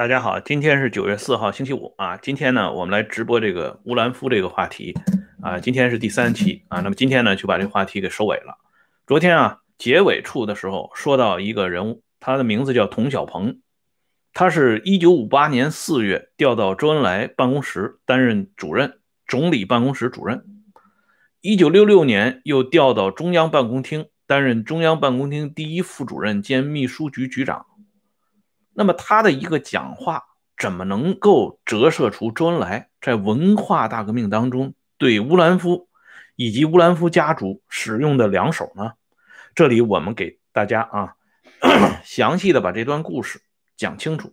大家好，今天是九月四号，星期五啊。今天呢，我们来直播这个乌兰夫这个话题啊。今天是第三期啊。那么今天呢，就把这个话题给收尾了。昨天啊，结尾处的时候说到一个人物，他的名字叫童小鹏，他是一九五八年四月调到周恩来办公室担任主任，总理办公室主任。一九六六年又调到中央办公厅担任中央办公厅第一副主任兼秘书局局长。那么他的一个讲话怎么能够折射出周恩来在文化大革命当中对乌兰夫以及乌兰夫家族使用的两手呢？这里我们给大家啊 详细的把这段故事讲清楚。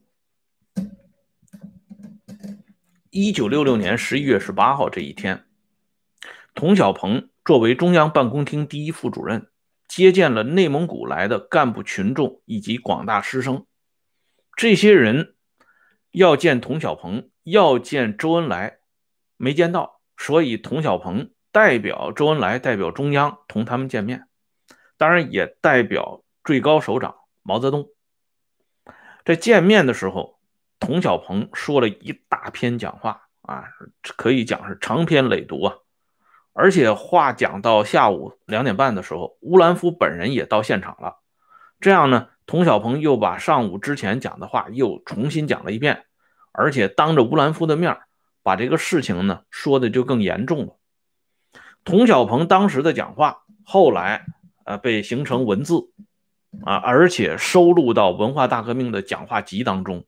一九六六年十一月十八号这一天，童小鹏作为中央办公厅第一副主任，接见了内蒙古来的干部群众以及广大师生。这些人要见童小鹏，要见周恩来，没见到，所以童小鹏代表周恩来，代表中央同他们见面，当然也代表最高首长毛泽东。在见面的时候，童小鹏说了一大篇讲话啊，可以讲是长篇累牍啊，而且话讲到下午两点半的时候，乌兰夫本人也到现场了，这样呢。童小鹏又把上午之前讲的话又重新讲了一遍，而且当着乌兰夫的面把这个事情呢说的就更严重了。童小鹏当时的讲话后来呃被形成文字啊，而且收录到文化大革命的讲话集当中。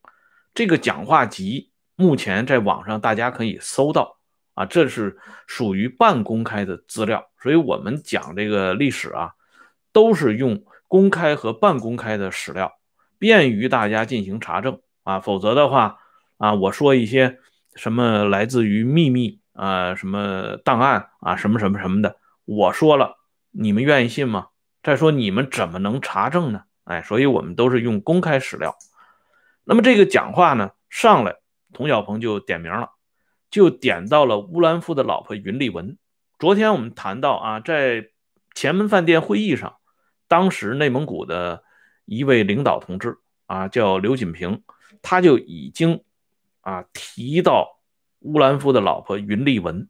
这个讲话集目前在网上大家可以搜到啊，这是属于半公开的资料，所以我们讲这个历史啊都是用。公开和半公开的史料，便于大家进行查证啊。否则的话啊，我说一些什么来自于秘密啊，什么档案啊，什么什么什么的，我说了，你们愿意信吗？再说你们怎么能查证呢？哎，所以我们都是用公开史料。那么这个讲话呢，上来，童小鹏就点名了，就点到了乌兰夫的老婆云丽文。昨天我们谈到啊，在前门饭店会议上。当时内蒙古的一位领导同志啊，叫刘锦平，他就已经啊提到乌兰夫的老婆云丽文。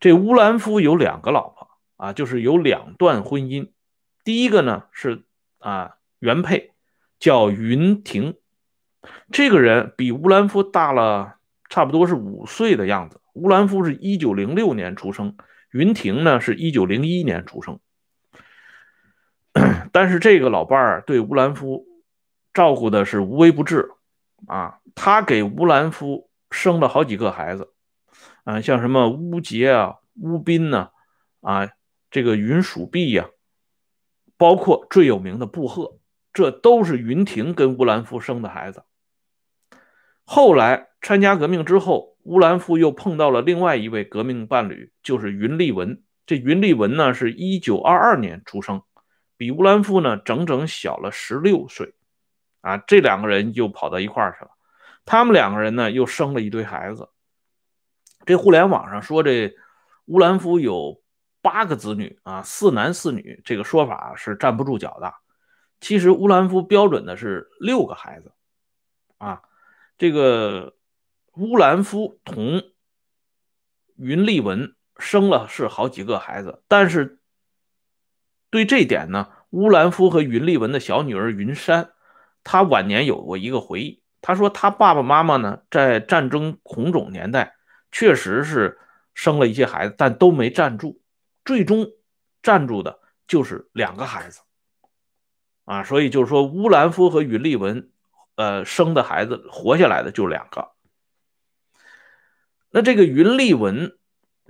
这乌兰夫有两个老婆啊，就是有两段婚姻。第一个呢是啊原配叫云婷，这个人比乌兰夫大了差不多是五岁的样子。乌兰夫是一九零六年出生，云婷呢是一九零一年出生。但是这个老伴儿对乌兰夫照顾的是无微不至啊，他给乌兰夫生了好几个孩子，啊，像什么乌杰啊、乌斌呢，啊，这个云蜀弼呀，包括最有名的布赫，这都是云亭跟乌兰夫生的孩子。后来参加革命之后，乌兰夫又碰到了另外一位革命伴侣，就是云丽文。这云丽文呢，是一九二二年出生。比乌兰夫呢整整小了十六岁，啊，这两个人就跑到一块儿去了。他们两个人呢又生了一堆孩子。这互联网上说这乌兰夫有八个子女啊，四男四女，这个说法是站不住脚的。其实乌兰夫标准的是六个孩子，啊，这个乌兰夫同云丽文生了是好几个孩子，但是。对这点呢，乌兰夫和云丽文的小女儿云山，她晚年有过一个回忆。她说，她爸爸妈妈呢，在战争恐种年代，确实是生了一些孩子，但都没站住。最终站住的就是两个孩子，啊，所以就是说，乌兰夫和云丽文，呃，生的孩子活下来的就两个。那这个云丽文。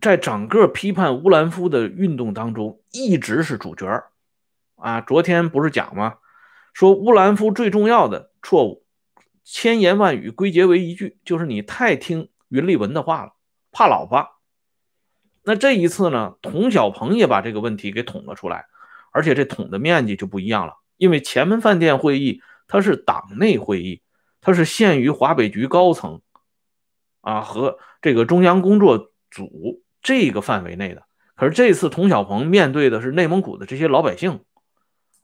在整个批判乌兰夫的运动当中，一直是主角啊！昨天不是讲吗？说乌兰夫最重要的错误，千言万语归结为一句，就是你太听云丽文的话了，怕老婆。那这一次呢，童小鹏也把这个问题给捅了出来，而且这捅的面积就不一样了，因为前门饭店会议它是党内会议，它是限于华北局高层啊和这个中央工作组。这个范围内的，可是这次童小鹏面对的是内蒙古的这些老百姓，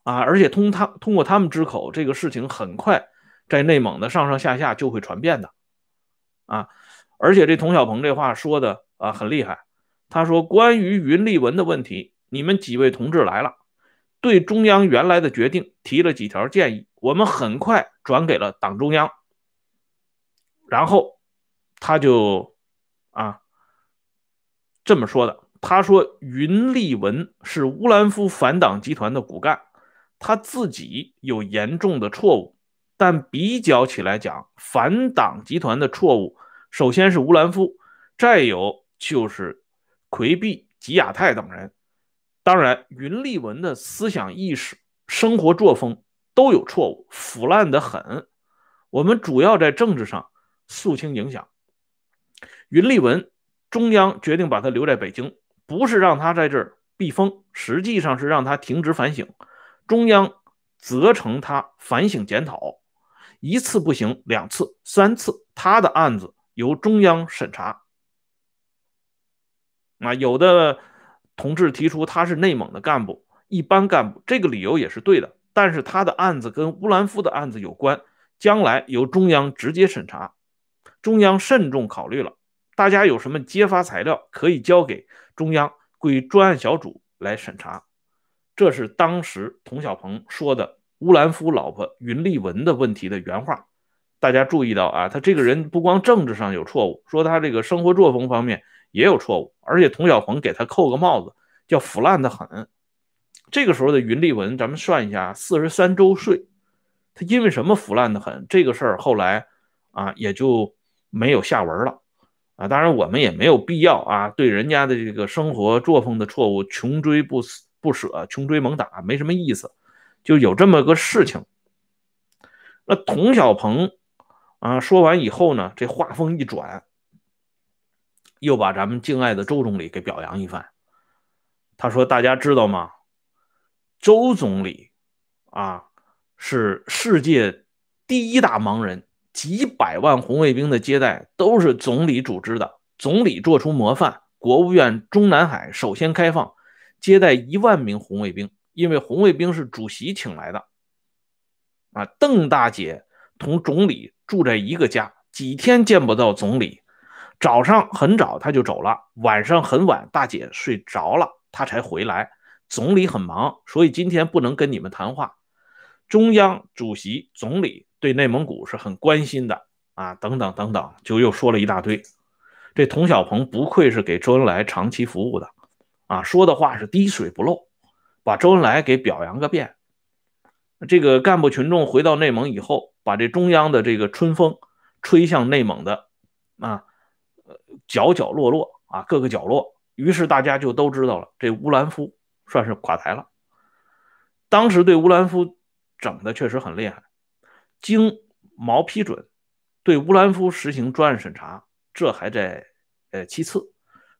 啊，而且通他通过他们之口，这个事情很快在内蒙的上上下下就会传遍的，啊，而且这童小鹏这话说的啊很厉害，他说关于云立文的问题，你们几位同志来了，对中央原来的决定提了几条建议，我们很快转给了党中央，然后他就啊这么说的，他说云立文是乌兰夫反党集团的骨干，他自己有严重的错误。但比较起来讲，反党集团的错误，首先是乌兰夫，再有就是奎毕、吉亚泰等人。当然，云立文的思想意识、生活作风都有错误，腐烂的很。我们主要在政治上肃清影响。云立文，中央决定把他留在北京，不是让他在这儿避风，实际上是让他停职反省。中央责成他反省检讨。一次不行，两次、三次，他的案子由中央审查。啊，有的同志提出他是内蒙的干部，一般干部，这个理由也是对的。但是他的案子跟乌兰夫的案子有关，将来由中央直接审查。中央慎重考虑了，大家有什么揭发材料，可以交给中央归专案小组来审查。这是当时童小鹏说的。乌兰夫老婆云丽文的问题的原话，大家注意到啊，他这个人不光政治上有错误，说他这个生活作风方面也有错误，而且童小鹏给他扣个帽子，叫腐烂的很。这个时候的云丽文，咱们算一下，四十三周岁，他因为什么腐烂的很？这个事儿后来啊也就没有下文了啊。当然我们也没有必要啊，对人家的这个生活作风的错误穷追不不舍，穷追猛打，没什么意思。就有这么个事情，那童小鹏啊说完以后呢，这话锋一转，又把咱们敬爱的周总理给表扬一番。他说：“大家知道吗？周总理啊是世界第一大盲人，几百万红卫兵的接待都是总理组织的，总理做出模范。国务院中南海首先开放接待一万名红卫兵。”因为红卫兵是主席请来的，啊，邓大姐同总理住在一个家，几天见不到总理。早上很早他就走了，晚上很晚大姐睡着了，他才回来。总理很忙，所以今天不能跟你们谈话。中央主席、总理对内蒙古是很关心的啊，等等等等，就又说了一大堆。这童小鹏不愧是给周恩来长期服务的啊，说的话是滴水不漏。把周恩来给表扬个遍，这个干部群众回到内蒙以后，把这中央的这个春风吹向内蒙的啊，角角落落啊，各个角落。于是大家就都知道了，这乌兰夫算是垮台了。当时对乌兰夫整的确实很厉害，经毛批准，对乌兰夫实行专案审查，这还在呃其次，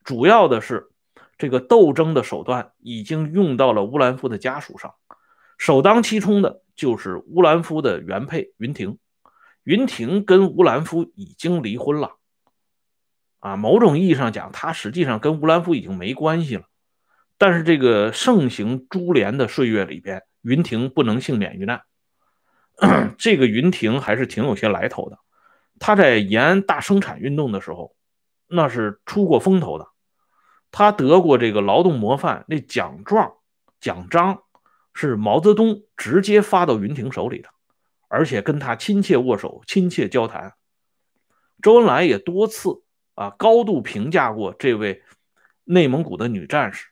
主要的是。这个斗争的手段已经用到了乌兰夫的家属上，首当其冲的就是乌兰夫的原配云婷。云婷跟乌兰夫已经离婚了，啊，某种意义上讲，他实际上跟乌兰夫已经没关系了。但是这个盛行株连的岁月里边，云婷不能幸免于难。这个云婷还是挺有些来头的，她在延安大生产运动的时候，那是出过风头的。他得过这个劳动模范，那奖状、奖章是毛泽东直接发到云婷手里的，而且跟他亲切握手、亲切交谈。周恩来也多次啊高度评价过这位内蒙古的女战士，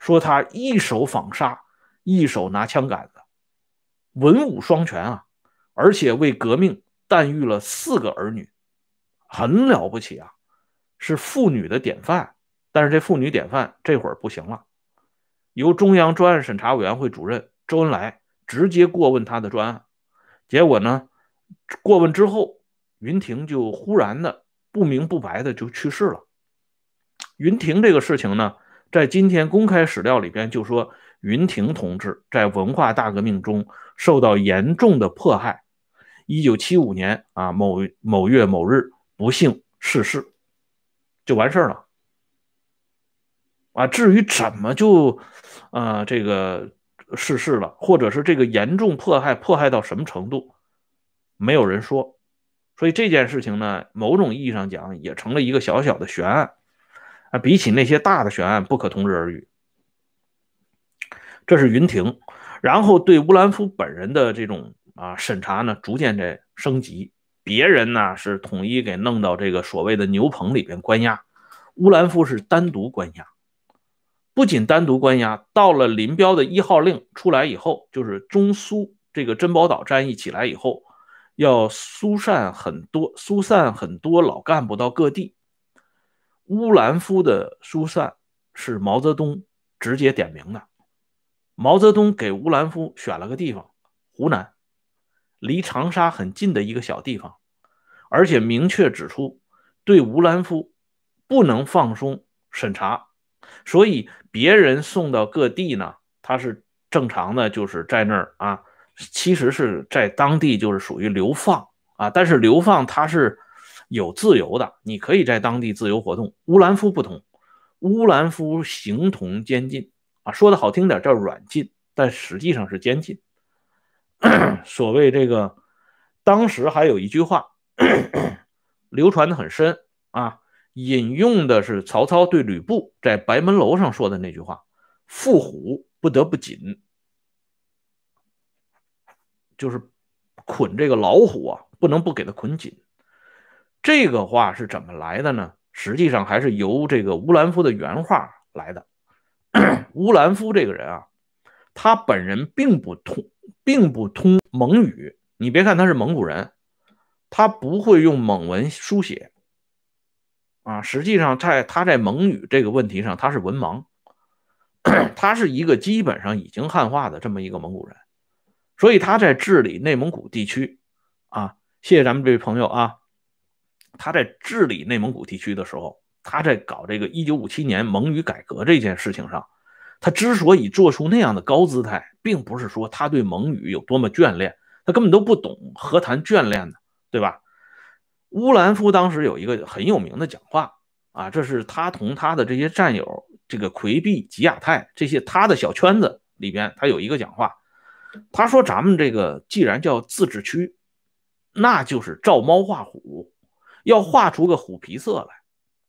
说她一手纺纱，一手拿枪杆子，文武双全啊，而且为革命诞育了四个儿女，很了不起啊，是妇女的典范。但是这妇女典范这会儿不行了，由中央专案审查委员会主任周恩来直接过问他的专案，结果呢，过问之后，云婷就忽然的不明不白的就去世了。云婷这个事情呢，在今天公开史料里边就说，云亭同志在文化大革命中受到严重的迫害，一九七五年啊某某月某日不幸逝世，就完事儿了。啊，至于怎么就，啊，这个逝世了，或者是这个严重迫害，迫害到什么程度，没有人说，所以这件事情呢，某种意义上讲也成了一个小小的悬案啊，比起那些大的悬案不可同日而语。这是云亭，然后对乌兰夫本人的这种啊审查呢，逐渐在升级。别人呢是统一给弄到这个所谓的牛棚里边关押，乌兰夫是单独关押。不仅单独关押，到了林彪的一号令出来以后，就是中苏这个珍宝岛战役起来以后，要疏散很多疏散很多老干部到各地。乌兰夫的疏散是毛泽东直接点名的。毛泽东给乌兰夫选了个地方，湖南，离长沙很近的一个小地方，而且明确指出对乌兰夫不能放松审查，所以别人送到各地呢，他是正常的，就是在那儿啊，其实是在当地就是属于流放啊，但是流放他是有自由的，你可以在当地自由活动。乌兰夫不同，乌兰夫形同监禁。啊，说的好听点叫软禁，但实际上是监禁。所谓这个，当时还有一句话 流传的很深啊，引用的是曹操对吕布在白门楼上说的那句话：“缚虎不得不紧”，就是捆这个老虎啊，不能不给它捆紧。这个话是怎么来的呢？实际上还是由这个乌兰夫的原话来的。乌兰夫这个人啊，他本人并不通，并不通蒙语。你别看他是蒙古人，他不会用蒙文书写啊。实际上，在他在蒙语这个问题上，他是文盲。他是一个基本上已经汉化的这么一个蒙古人，所以他在治理内蒙古地区啊，谢谢咱们这位朋友啊。他在治理内蒙古地区的时候。他在搞这个一九五七年蒙语改革这件事情上，他之所以做出那样的高姿态，并不是说他对蒙语有多么眷恋，他根本都不懂，何谈眷恋呢？对吧？乌兰夫当时有一个很有名的讲话啊，这是他同他的这些战友，这个奎壁、吉亚泰这些他的小圈子里边，他有一个讲话，他说：“咱们这个既然叫自治区，那就是照猫画虎，要画出个虎皮色来。”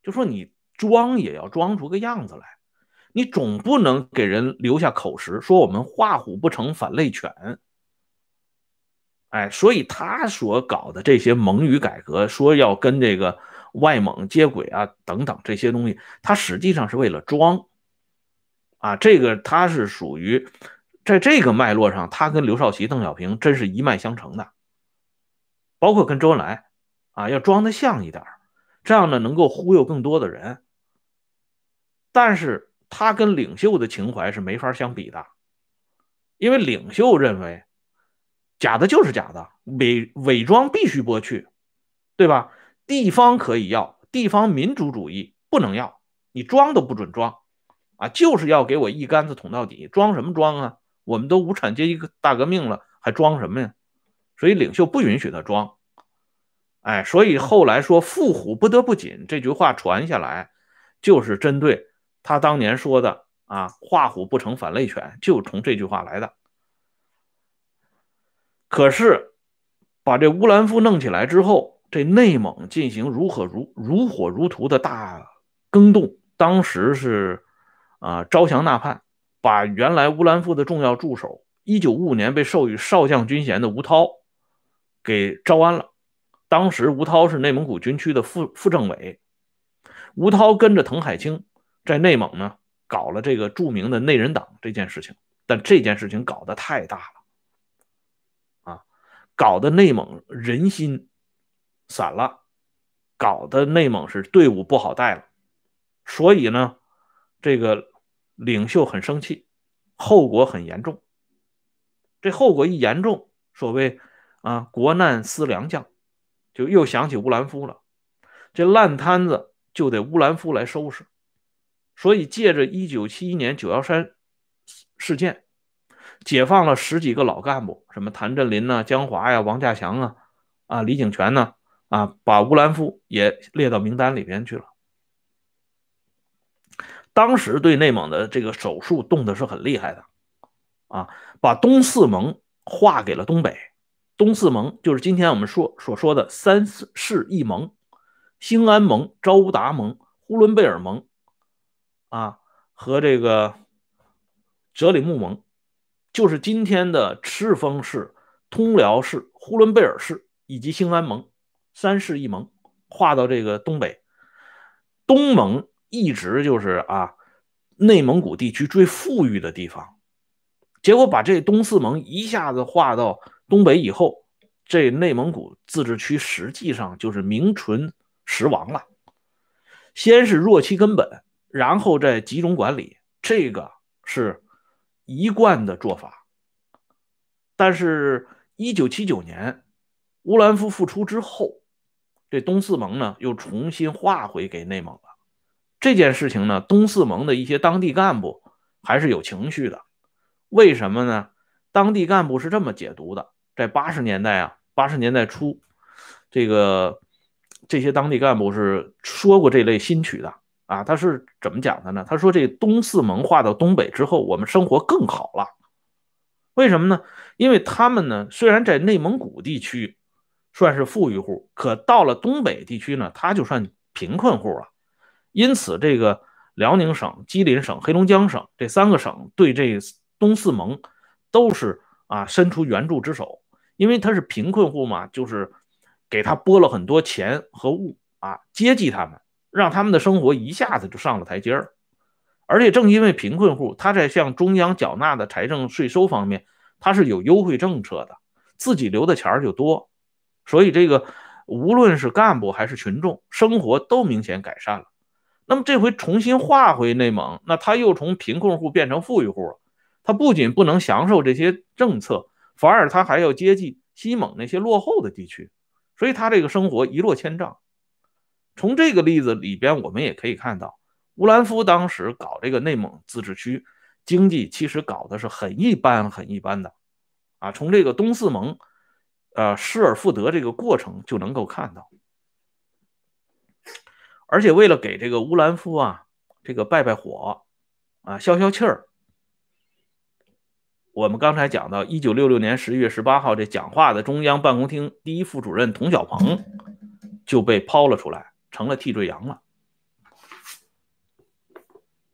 就说你装也要装出个样子来，你总不能给人留下口实，说我们画虎不成反类犬。哎，所以他所搞的这些蒙语改革，说要跟这个外蒙接轨啊，等等这些东西，他实际上是为了装。啊，这个他是属于在这个脉络上，他跟刘少奇、邓小平真是一脉相承的，包括跟周恩来啊，要装的像一点。这样呢，能够忽悠更多的人，但是他跟领袖的情怀是没法相比的，因为领袖认为假的就是假的，伪伪装必须剥去，对吧？地方可以要，地方民主主义不能要，你装都不准装啊，就是要给我一竿子捅到底，装什么装啊？我们都无产阶级大革命了，还装什么呀？所以领袖不允许他装。哎，所以后来说“缚虎不得不紧”这句话传下来，就是针对他当年说的啊，“画虎不成反类犬”，就从这句话来的。可是把这乌兰夫弄起来之后，这内蒙进行如火如如火如荼的大更动，当时是啊招降纳叛，把原来乌兰夫的重要助手，一九五五年被授予少将军衔的吴涛给招安了。当时吴涛是内蒙古军区的副副政委，吴涛跟着滕海清在内蒙呢搞了这个著名的内人党这件事情，但这件事情搞得太大了，啊，搞得内蒙人心散了，搞得内蒙是队伍不好带了，所以呢，这个领袖很生气，后果很严重。这后果一严重，所谓啊国难思良将。就又想起乌兰夫了，这烂摊子就得乌兰夫来收拾，所以借着一九七一年九幺三事件，解放了十几个老干部，什么谭震林呐、江华呀、王稼祥啊、啊李井泉呢，啊把乌兰夫也列到名单里边去了。当时对内蒙的这个手术动的是很厉害的，啊，把东四盟划给了东北，东四盟就是今天我们说所说的三世一盟，兴安盟、昭乌达盟、呼伦贝尔盟，啊，和这个哲里木盟，就是今天的赤峰市、通辽市、呼伦贝尔市以及兴安盟三世一盟，划到这个东北。东盟一直就是啊，内蒙古地区最富裕的地方，结果把这东四盟一下子划到。东北以后，这内蒙古自治区实际上就是名存实亡了。先是弱其根本，然后再集中管理，这个是一贯的做法。但是，一九七九年乌兰夫复出之后，这东四盟呢又重新划回给内蒙了。这件事情呢，东四盟的一些当地干部还是有情绪的。为什么呢？当地干部是这么解读的。在八十年代啊，八十年代初，这个这些当地干部是说过这类新曲的啊。他是怎么讲的呢？他说这东四盟划到东北之后，我们生活更好了。为什么呢？因为他们呢，虽然在内蒙古地区算是富裕户，可到了东北地区呢，他就算贫困户了。因此，这个辽宁省、吉林省、黑龙江省这三个省对这东四盟都是啊伸出援助之手。因为他是贫困户嘛，就是给他拨了很多钱和物啊，接济他们，让他们的生活一下子就上了台阶儿。而且正因为贫困户，他在向中央缴纳的财政税收方面，他是有优惠政策的，自己留的钱就多，所以这个无论是干部还是群众，生活都明显改善了。那么这回重新划回内蒙，那他又从贫困户变成富裕户了，他不仅不能享受这些政策。反而他还要接济西蒙那些落后的地区，所以他这个生活一落千丈。从这个例子里边，我们也可以看到，乌兰夫当时搞这个内蒙自治区经济，其实搞的是很一般、很一般的。啊，从这个东四盟，呃，失而复得这个过程就能够看到。而且为了给这个乌兰夫啊，这个拜拜火，啊，消消气儿。我们刚才讲到，一九六六年十一月十八号，这讲话的中央办公厅第一副主任童小鹏就被抛了出来，成了替罪羊了。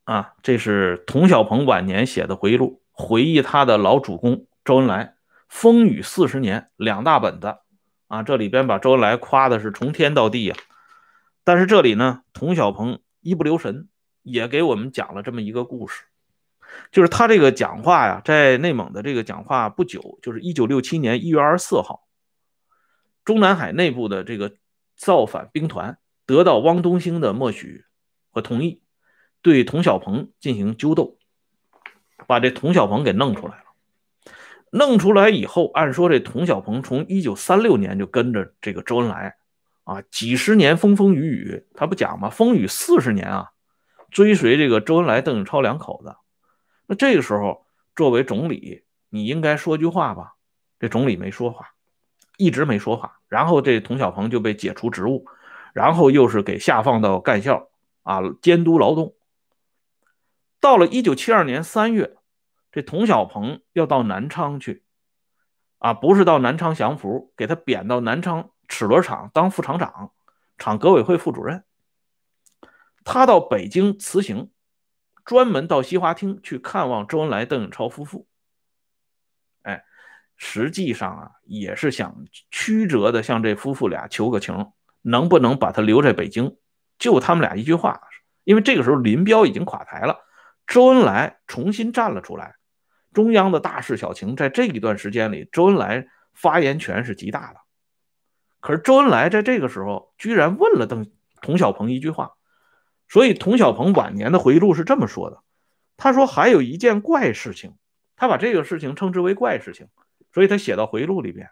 啊，这是童小鹏晚年写的回忆录，回忆他的老主公周恩来风雨四十年，两大本子啊。这里边把周恩来夸的是从天到地呀，但是这里呢，童小鹏一不留神也给我们讲了这么一个故事。就是他这个讲话呀，在内蒙的这个讲话不久，就是一九六七年一月二十四号，中南海内部的这个造反兵团得到汪东兴的默许和同意，对童小鹏进行纠斗，把这童小鹏给弄出来了。弄出来以后，按说这童小鹏从一九三六年就跟着这个周恩来啊，几十年风风雨雨，他不讲吗？风雨四十年啊，追随这个周恩来、邓颖超两口子。那这个时候，作为总理，你应该说句话吧？这总理没说话，一直没说话。然后这童小鹏就被解除职务，然后又是给下放到干校啊，监督劳动。到了一九七二年三月，这童小鹏要到南昌去，啊，不是到南昌降服，给他贬到南昌齿轮厂当副厂长，厂革委会副主任。他到北京辞行。专门到西华厅去看望周恩来、邓颖超夫妇，哎，实际上啊，也是想曲折的向这夫妇俩求个情，能不能把他留在北京？就他们俩一句话，因为这个时候林彪已经垮台了，周恩来重新站了出来，中央的大事小情，在这一段时间里，周恩来发言权是极大的。可是周恩来在这个时候居然问了邓童小鹏一句话。所以，童小鹏晚年的回忆录是这么说的：“他说还有一件怪事情，他把这个事情称之为怪事情。所以他写到回忆录里边。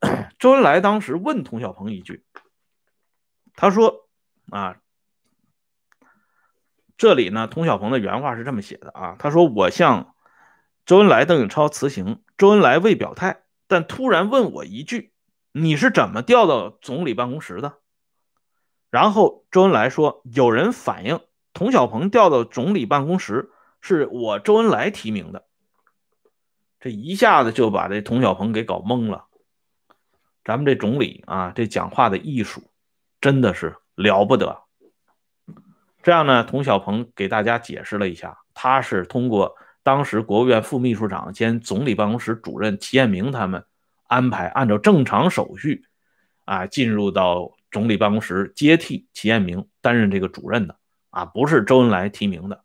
周恩来当时问童小鹏一句，他说：‘啊，这里呢，童小鹏的原话是这么写的啊，他说我向周恩来、邓颖超辞行，周恩来未表态，但突然问我一句：你是怎么调到总理办公室的？’”然后周恩来说：“有人反映童小鹏调到总理办公室是我周恩来提名的。”这一下子就把这童小鹏给搞懵了。咱们这总理啊，这讲话的艺术真的是了不得。这样呢，童小鹏给大家解释了一下，他是通过当时国务院副秘书长兼总理办公室主任齐彦明他们安排，按照正常手续啊，进入到总理办公室接替齐彦明担任这个主任的啊，不是周恩来提名的。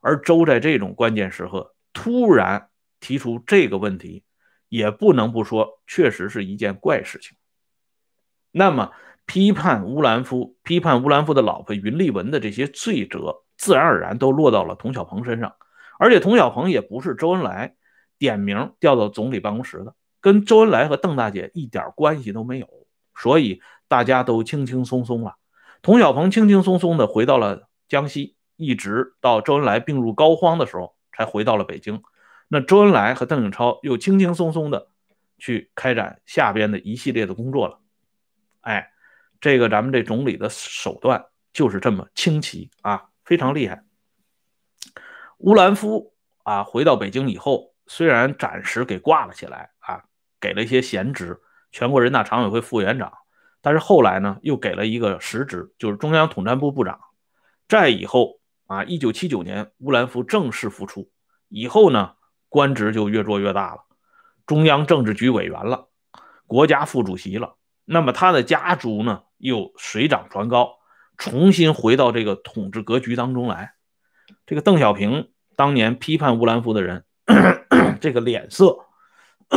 而周在这种关键时刻突然提出这个问题，也不能不说，确实是一件怪事情。那么。批判乌兰夫、批判乌兰夫的老婆云丽文的这些罪责，自然而然都落到了童小鹏身上。而且童小鹏也不是周恩来点名调到总理办公室的，跟周恩来和邓大姐一点关系都没有，所以大家都轻轻松松了。童小鹏轻轻松松的回到了江西，一直到周恩来病入膏肓的时候才回到了北京。那周恩来和邓颖超又轻轻松松的去开展下边的一系列的工作了。哎。这个咱们这总理的手段就是这么清奇啊，非常厉害。乌兰夫啊，回到北京以后，虽然暂时给挂了起来啊，给了一些闲职，全国人大常委会副委员长，但是后来呢，又给了一个实职，就是中央统战部部长。再以后啊，一九七九年，乌兰夫正式复出以后呢，官职就越做越大了，中央政治局委员了，国家副主席了。那么他的家族呢？又水涨船高，重新回到这个统治格局当中来。这个邓小平当年批判乌兰夫的人，这个脸色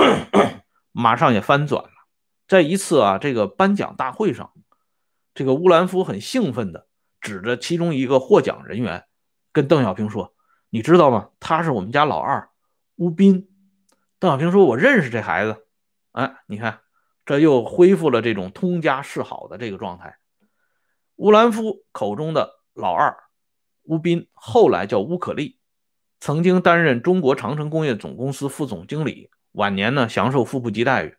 马上也翻转了。在一次啊这个颁奖大会上，这个乌兰夫很兴奋的指着其中一个获奖人员，跟邓小平说：“你知道吗？他是我们家老二，乌斌。”邓小平说：“我认识这孩子。”哎，你看。这又恢复了这种通家示好的这个状态。乌兰夫口中的老二乌斌，后来叫乌可利，曾经担任中国长城工业总公司副总经理，晚年呢享受副部级待遇。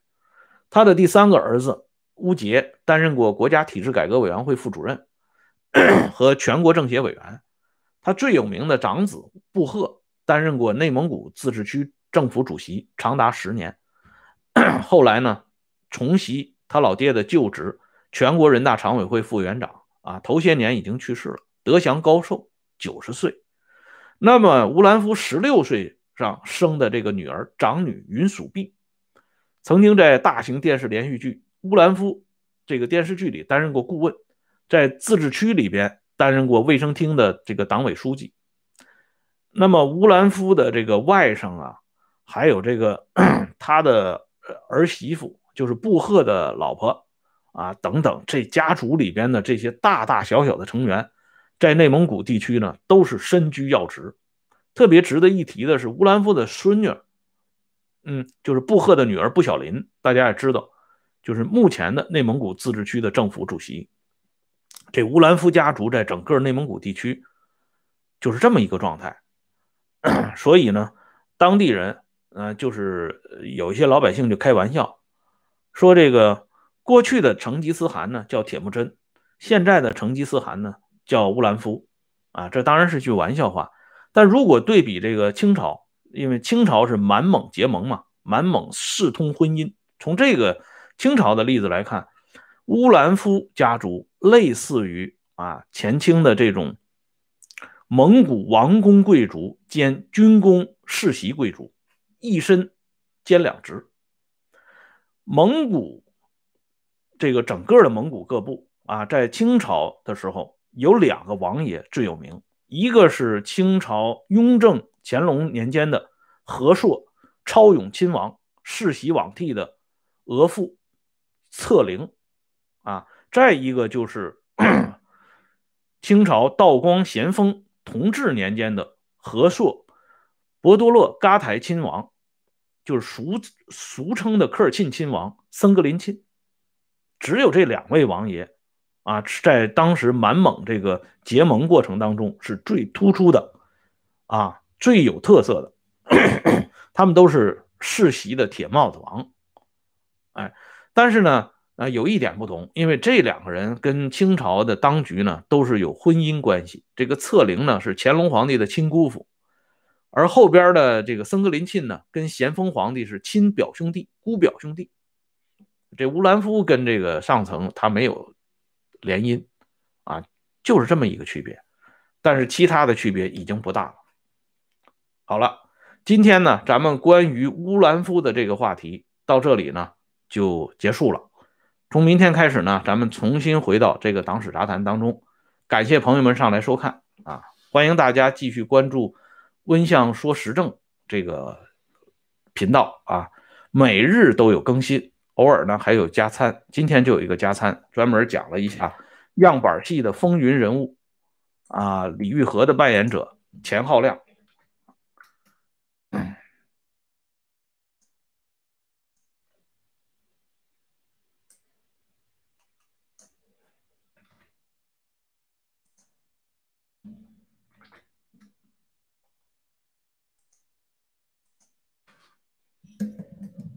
他的第三个儿子乌杰担任过国家体制改革委员会副主任和全国政协委员。他最有名的长子布赫担任过内蒙古自治区政府主席，长达十年。后来呢？重袭他老爹的旧职，全国人大常委会副委员长啊，头些年已经去世了，德祥高寿，九十岁。那么乌兰夫十六岁上生的这个女儿长女云蜀碧，曾经在大型电视连续剧《乌兰夫》这个电视剧里担任过顾问，在自治区里边担任过卫生厅的这个党委书记。那么乌兰夫的这个外甥啊，还有这个 他的儿媳妇。就是布赫的老婆啊，等等，这家族里边的这些大大小小的成员，在内蒙古地区呢，都是身居要职。特别值得一提的是，乌兰夫的孙女，嗯，就是布赫的女儿布小林，大家也知道，就是目前的内蒙古自治区的政府主席。这乌兰夫家族在整个内蒙古地区就是这么一个状态，所以呢，当地人，呃，就是有一些老百姓就开玩笑。说这个过去的成吉思汗呢叫铁木真，现在的成吉思汗呢叫乌兰夫，啊，这当然是句玩笑话。但如果对比这个清朝，因为清朝是满蒙结盟嘛，满蒙世通婚姻。从这个清朝的例子来看，乌兰夫家族类似于啊前清的这种蒙古王公贵族兼军功世袭贵族，一身兼两职。蒙古这个整个的蒙古各部啊，在清朝的时候有两个王爷最有名，一个是清朝雍正乾隆年间的和硕超勇亲王世袭罔替的额驸策凌啊，再一个就是 清朝道光咸丰同治年间的和硕博多洛噶台亲王。就是俗俗称的科尔沁亲王森格林沁，只有这两位王爷啊，在当时满蒙这个结盟过程当中是最突出的啊，最有特色的。他们都是世袭的铁帽子王，哎，但是呢，啊，有一点不同，因为这两个人跟清朝的当局呢都是有婚姻关系。这个策凌呢是乾隆皇帝的亲姑父，而后边的这个僧格林沁呢，跟咸丰皇帝是亲表兄弟、姑表兄弟。这乌兰夫跟这个上层他没有联姻啊，就是这么一个区别。但是其他的区别已经不大了。好了，今天呢，咱们关于乌兰夫的这个话题到这里呢就结束了。从明天开始呢，咱们重新回到这个党史杂谈当中。感谢朋友们上来收看啊，欢迎大家继续关注温相说时政这个频道啊，每日都有更新，偶尔呢还有加餐。今天就有一个加餐，专门讲了一下样板戏的风云人物。啊，李玉和的扮演者钱浩亮。